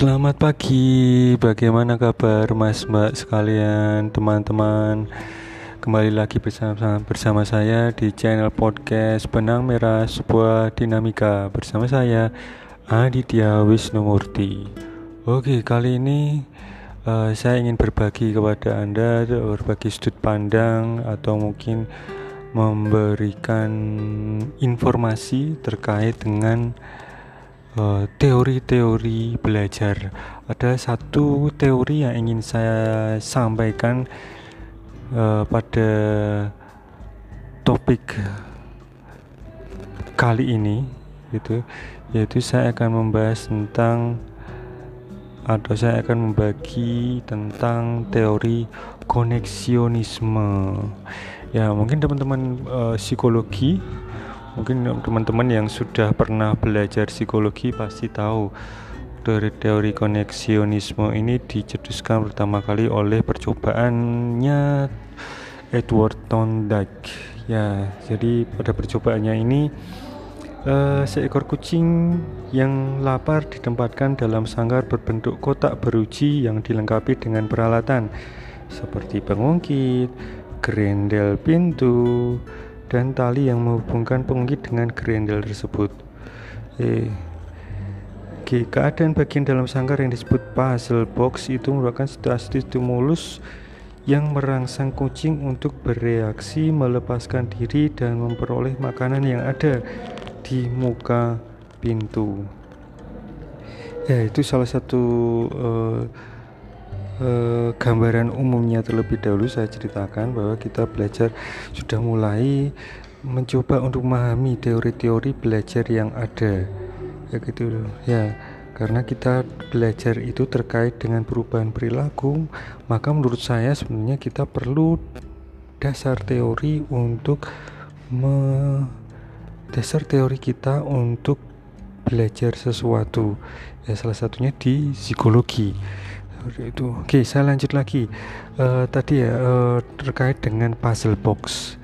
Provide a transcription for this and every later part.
Selamat pagi, bagaimana kabar Mas Mbak sekalian, teman-teman? Kembali lagi bersama bersama saya di channel podcast Benang Merah sebuah dinamika bersama saya Aditya Wisnumurti. Oke, kali ini uh, saya ingin berbagi kepada Anda berbagi sudut pandang atau mungkin memberikan informasi terkait dengan teori-teori uh, belajar. Ada satu teori yang ingin saya sampaikan uh, pada topik kali ini, gitu, yaitu saya akan membahas tentang atau saya akan membagi tentang teori koneksionisme. Ya, mungkin teman-teman uh, psikologi mungkin teman-teman yang sudah pernah belajar psikologi pasti tahu dari teori koneksionisme ini dicetuskan pertama kali oleh percobaannya Edward Thorndike. Ya jadi pada percobaannya ini uh, seekor kucing yang lapar ditempatkan dalam sanggar berbentuk kotak beruji yang dilengkapi dengan peralatan seperti pengungkit, gerendel pintu, dan tali yang menghubungkan pengungkit dengan grendel tersebut. E. G. Keadaan bagian dalam sangkar yang disebut puzzle box itu merupakan situasi stimulus yang merangsang kucing untuk bereaksi, melepaskan diri, dan memperoleh makanan yang ada di muka pintu. Ya, itu salah satu uh, eh, gambaran umumnya terlebih dahulu saya ceritakan bahwa kita belajar sudah mulai mencoba untuk memahami teori-teori belajar yang ada. Ya gitu ya karena kita belajar itu terkait dengan perubahan perilaku maka menurut saya sebenarnya kita perlu dasar teori untuk me dasar teori kita untuk belajar sesuatu. Ya salah satunya di psikologi itu. Oke saya lanjut lagi. Uh, tadi ya uh, terkait dengan puzzle box.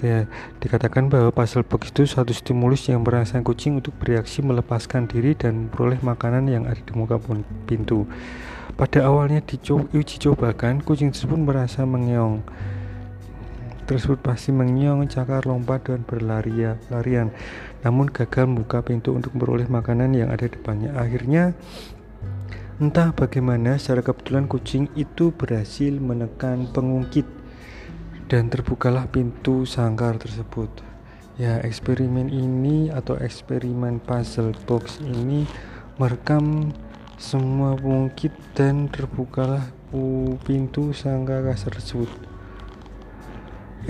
Ya dikatakan bahwa puzzle box itu satu stimulus yang merangsang kucing untuk bereaksi melepaskan diri dan memperoleh makanan yang ada di muka pintu. Pada awalnya diuji cobakan kucing tersebut merasa mengeong. Tersebut pasti mengeong, cakar, lompat dan berlarian namun gagal membuka pintu untuk memperoleh makanan yang ada depannya. Akhirnya Entah bagaimana secara kebetulan kucing itu berhasil menekan pengungkit dan terbukalah pintu sangkar tersebut. Ya, eksperimen ini atau eksperimen puzzle box ini merekam semua pengungkit dan terbukalah pintu sangkar tersebut.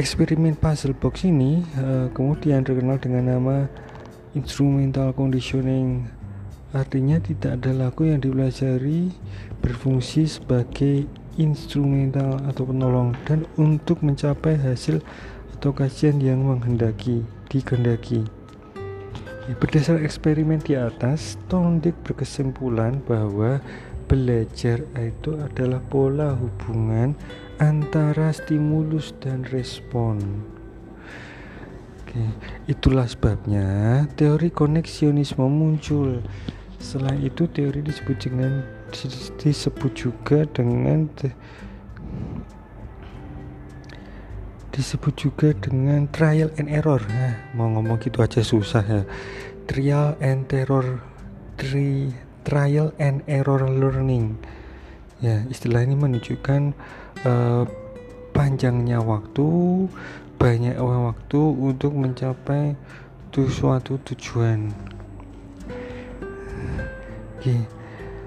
Eksperimen puzzle box ini uh, kemudian terkenal dengan nama instrumental conditioning Artinya tidak ada lagu yang dipelajari berfungsi sebagai instrumental atau penolong dan untuk mencapai hasil atau kajian yang menghendaki dikehendaki. Ya, berdasar eksperimen di atas, Tondik berkesimpulan bahwa belajar itu adalah pola hubungan antara stimulus dan respon. Oke, itulah sebabnya teori koneksionisme muncul Selain itu teori disebut dengan disebut juga dengan disebut juga dengan trial and error. Nah, mau ngomong gitu aja susah ya. Trial and terror tri, trial and error learning. Ya, istilah ini menunjukkan uh, panjangnya waktu, banyak waktu untuk mencapai suatu tujuan. Oke.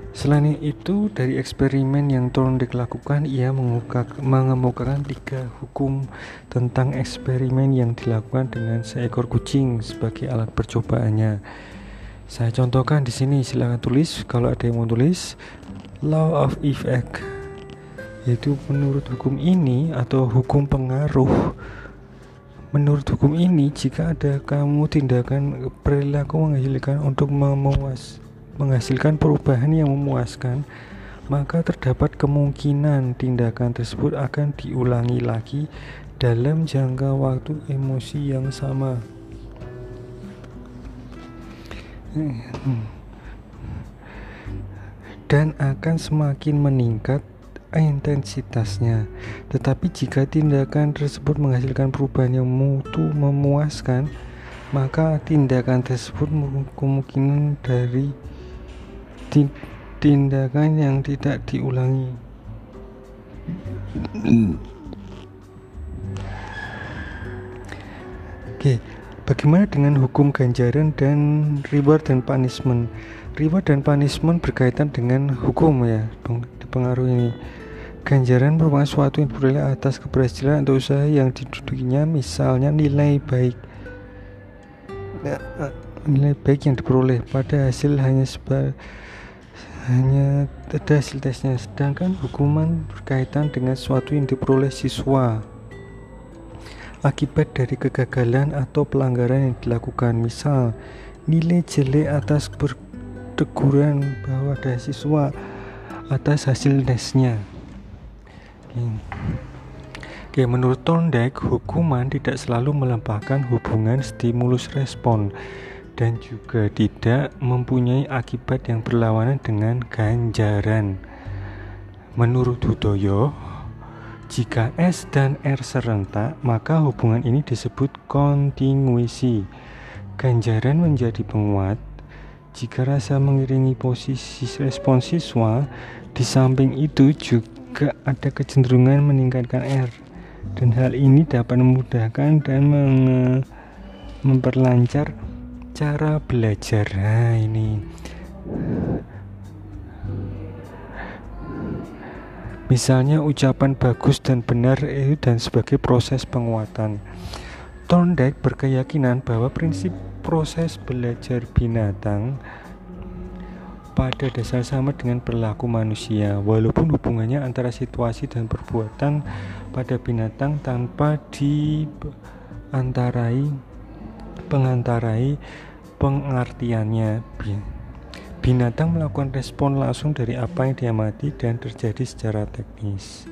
Selain itu, dari eksperimen yang Thorndike lakukan, ia mengemukakan tiga hukum tentang eksperimen yang dilakukan dengan seekor kucing sebagai alat percobaannya. Saya contohkan di sini, silahkan tulis kalau ada yang mau tulis. Law of effect, yaitu menurut hukum ini atau hukum pengaruh. Menurut hukum ini, jika ada kamu tindakan perilaku menghasilkan untuk memuas menghasilkan perubahan yang memuaskan, maka terdapat kemungkinan tindakan tersebut akan diulangi lagi dalam jangka waktu emosi yang sama. dan akan semakin meningkat intensitasnya. Tetapi jika tindakan tersebut menghasilkan perubahan yang mutu memuaskan, maka tindakan tersebut kemungkinan dari tindakan yang tidak diulangi. Oke, bagaimana dengan hukum ganjaran dan reward dan punishment? Reward dan punishment berkaitan dengan hukum ya, dipengaruhi ini. Ganjaran merupakan suatu yang diperoleh atas keberhasilan atau usaha yang didudukinya, misalnya nilai baik. Nilai baik yang diperoleh pada hasil hanya sebar hanya ada hasil tesnya. Sedangkan hukuman berkaitan dengan sesuatu yang diperoleh siswa. Akibat dari kegagalan atau pelanggaran yang dilakukan. Misal nilai jelek atas berteguran bahwa ada siswa atas hasil tesnya. Oke, menurut Thorndike, hukuman tidak selalu melempahkan hubungan stimulus respon dan juga tidak mempunyai akibat yang berlawanan dengan ganjaran. Menurut Hudoyo, jika S dan R serentak, maka hubungan ini disebut kontinuisi. Ganjaran menjadi penguat jika rasa mengiringi posisi respon siswa. Di samping itu juga ada kecenderungan meningkatkan R. Dan hal ini dapat memudahkan dan memperlancar cara belajar. Nah, ini Misalnya ucapan bagus dan benar itu dan sebagai proses penguatan. Thorndike berkeyakinan bahwa prinsip proses belajar binatang pada dasar sama dengan perilaku manusia walaupun hubungannya antara situasi dan perbuatan pada binatang tanpa diantarai pengantarai pengertiannya. Binatang melakukan respon langsung dari apa yang diamati dan terjadi secara teknis.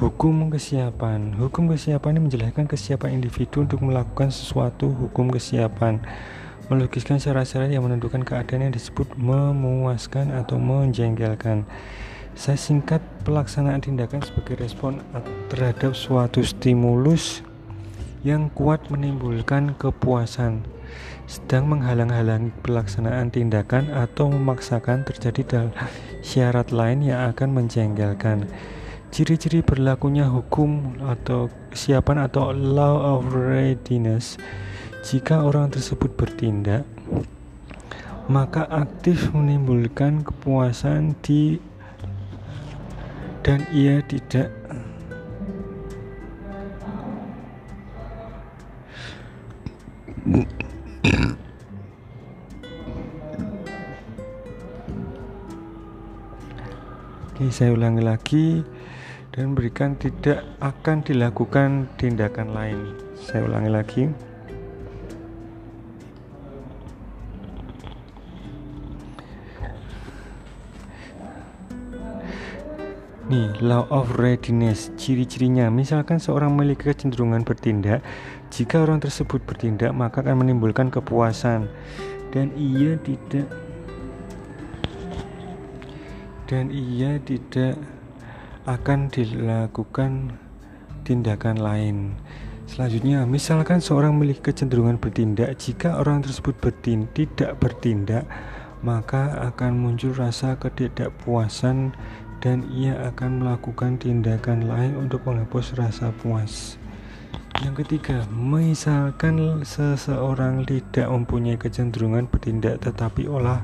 Hukum kesiapan. Hukum kesiapan ini menjelaskan kesiapan individu untuk melakukan sesuatu hukum kesiapan. Melukiskan syarat-syarat yang menentukan keadaan yang disebut memuaskan atau menjengkelkan. Saya singkat pelaksanaan tindakan sebagai respon terhadap suatu stimulus yang kuat menimbulkan kepuasan sedang menghalang-halangi pelaksanaan tindakan atau memaksakan terjadi dalam syarat lain yang akan menjengkelkan. Ciri-ciri berlakunya hukum atau kesiapan atau law of readiness jika orang tersebut bertindak maka aktif menimbulkan kepuasan di dan ia tidak Oke, saya ulangi lagi dan berikan tidak akan dilakukan tindakan lain. Saya ulangi lagi. Nih, law of readiness, ciri-cirinya. Misalkan seorang memiliki kecenderungan bertindak, jika orang tersebut bertindak, maka akan menimbulkan kepuasan dan ia tidak dan ia tidak akan dilakukan tindakan lain. Selanjutnya, misalkan seorang memiliki kecenderungan bertindak, jika orang tersebut bertin tidak bertindak, maka akan muncul rasa ketidakpuasan dan ia akan melakukan tindakan lain untuk menghapus rasa puas. Yang ketiga, misalkan seseorang tidak mempunyai kecenderungan bertindak tetapi olah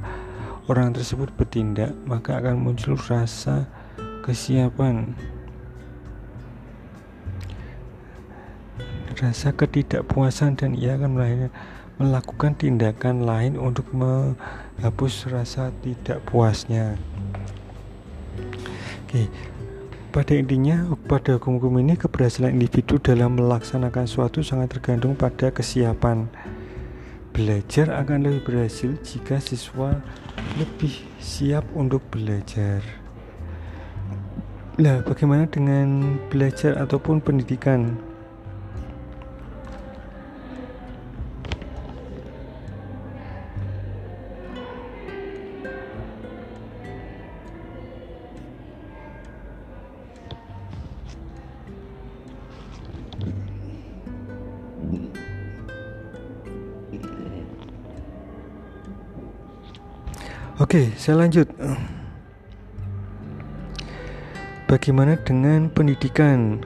orang tersebut bertindak, maka akan muncul rasa kesiapan, rasa ketidakpuasan, dan ia akan melakukan tindakan lain untuk menghapus rasa tidak puasnya. Oke, pada intinya, pada hukum-hukum ini keberhasilan individu dalam melaksanakan suatu sangat tergantung pada kesiapan. Belajar akan lebih berhasil jika siswa lebih siap untuk belajar. Nah, bagaimana dengan belajar ataupun pendidikan? Oke, saya lanjut. Bagaimana dengan pendidikan?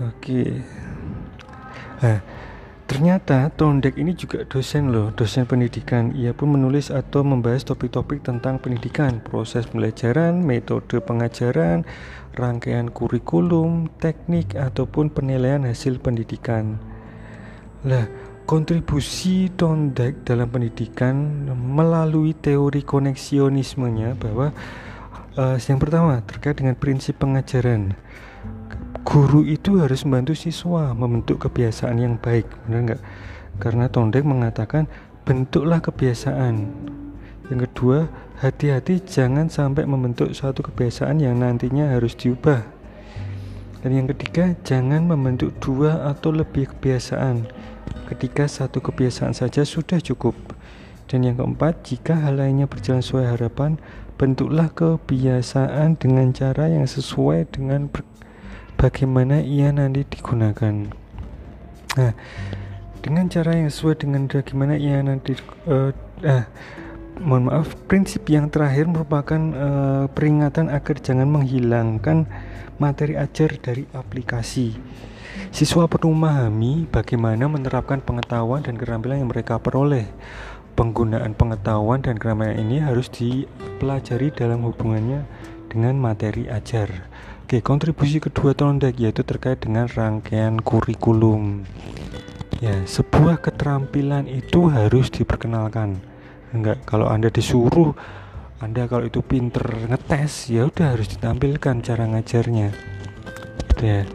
Oke. Nah, ternyata Tondek ini juga dosen loh, dosen pendidikan. Ia pun menulis atau membahas topik-topik tentang pendidikan, proses pembelajaran, metode pengajaran, rangkaian kurikulum, teknik ataupun penilaian hasil pendidikan. Lah, kontribusi Tondek dalam pendidikan melalui teori koneksionismenya bahwa Uh, yang pertama terkait dengan prinsip pengajaran. Guru itu harus membantu siswa membentuk kebiasaan yang baik, benar nggak? Karena Tondek mengatakan bentuklah kebiasaan. Yang kedua, hati-hati jangan sampai membentuk suatu kebiasaan yang nantinya harus diubah. Dan yang ketiga, jangan membentuk dua atau lebih kebiasaan. Ketika satu kebiasaan saja sudah cukup. Dan yang keempat, jika hal lainnya berjalan sesuai harapan, bentuklah kebiasaan dengan cara yang sesuai dengan bagaimana ia nanti digunakan. Nah, dengan cara yang sesuai dengan bagaimana ia nanti uh, uh, mohon maaf, prinsip yang terakhir merupakan uh, peringatan agar jangan menghilangkan materi ajar dari aplikasi. Siswa perlu memahami bagaimana menerapkan pengetahuan dan keterampilan yang mereka peroleh penggunaan pengetahuan dan keramaian ini harus dipelajari dalam hubungannya dengan materi ajar. Oke, kontribusi kedua Tondek yaitu terkait dengan rangkaian kurikulum. Ya, sebuah keterampilan itu harus diperkenalkan. Enggak, kalau Anda disuruh Anda kalau itu pinter ngetes, ya udah harus ditampilkan cara ngajarnya. Ya.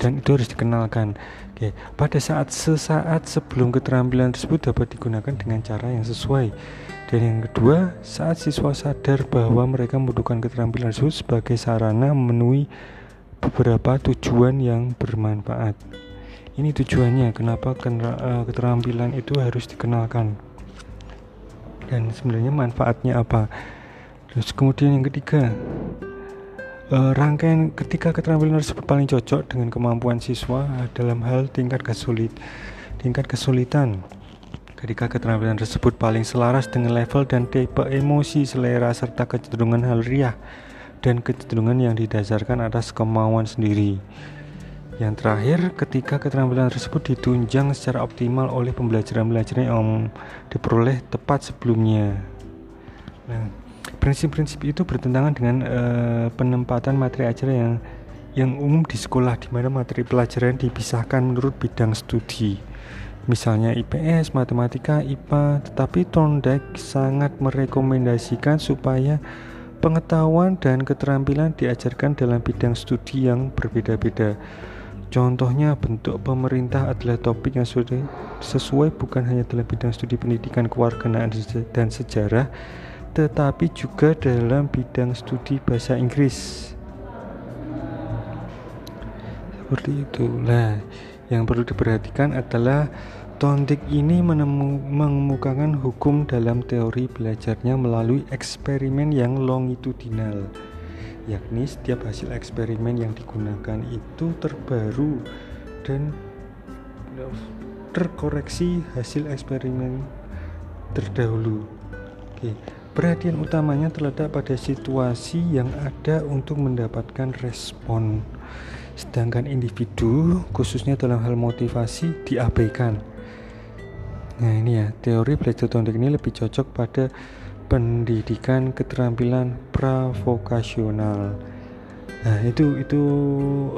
Dan itu harus dikenalkan. Oke, pada saat sesaat sebelum keterampilan tersebut dapat digunakan dengan cara yang sesuai. Dan yang kedua, saat siswa sadar bahwa mereka membutuhkan keterampilan tersebut sebagai sarana memenuhi beberapa tujuan yang bermanfaat. Ini tujuannya kenapa eh, keterampilan itu harus dikenalkan. Dan sebenarnya manfaatnya apa? Terus kemudian yang ketiga, uh, rangkaian ketika keterampilan tersebut paling cocok dengan kemampuan siswa dalam hal tingkat kesulit tingkat kesulitan ketika keterampilan tersebut paling selaras dengan level dan tipe emosi selera serta kecenderungan riah dan kecenderungan yang didasarkan atas kemauan sendiri yang terakhir, ketika keterampilan tersebut ditunjang secara optimal oleh pembelajaran-pembelajaran yang diperoleh tepat sebelumnya. Nah, prinsip-prinsip itu bertentangan dengan uh, penempatan materi ajar yang yang umum di sekolah di mana materi pelajaran dipisahkan menurut bidang studi. Misalnya IPS, matematika, IPA, tetapi Tondek sangat merekomendasikan supaya pengetahuan dan keterampilan diajarkan dalam bidang studi yang berbeda-beda. Contohnya bentuk pemerintah adalah topik yang sudah sesuai bukan hanya dalam bidang studi pendidikan kewarganegaraan dan sejarah, tetapi juga dalam bidang studi bahasa Inggris. Seperti itulah yang perlu diperhatikan adalah Tondik ini menemu, mengemukakan hukum dalam teori belajarnya melalui eksperimen yang longitudinal yakni setiap hasil eksperimen yang digunakan itu terbaru dan terkoreksi hasil eksperimen terdahulu. Oke, Perhatian utamanya terletak pada situasi yang ada untuk mendapatkan respon. Sedangkan individu, khususnya dalam hal motivasi, diabaikan. Nah ini ya, teori belajar tondek ini lebih cocok pada pendidikan keterampilan pravokasional. Nah, itu itu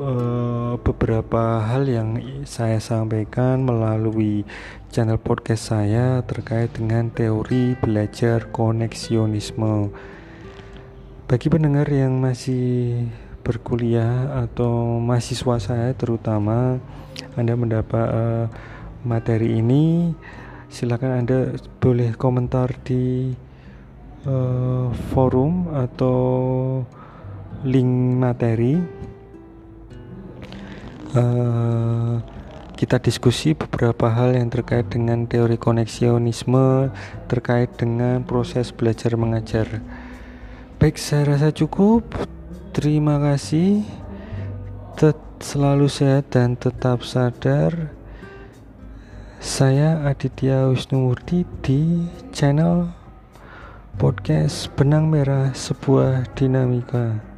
uh, beberapa hal yang saya sampaikan melalui channel podcast saya terkait dengan teori belajar koneksionisme. Bagi pendengar yang masih berkuliah atau mahasiswa saya terutama Anda mendapat uh, materi ini silakan Anda boleh komentar di uh, forum atau link materi. Uh, kita diskusi beberapa hal yang terkait dengan teori koneksionisme terkait dengan proses belajar mengajar. Baik saya rasa cukup. Terima kasih. Tet selalu sehat dan tetap sadar. Saya Aditya Wisnumurti di channel podcast benang merah sebuah dinamika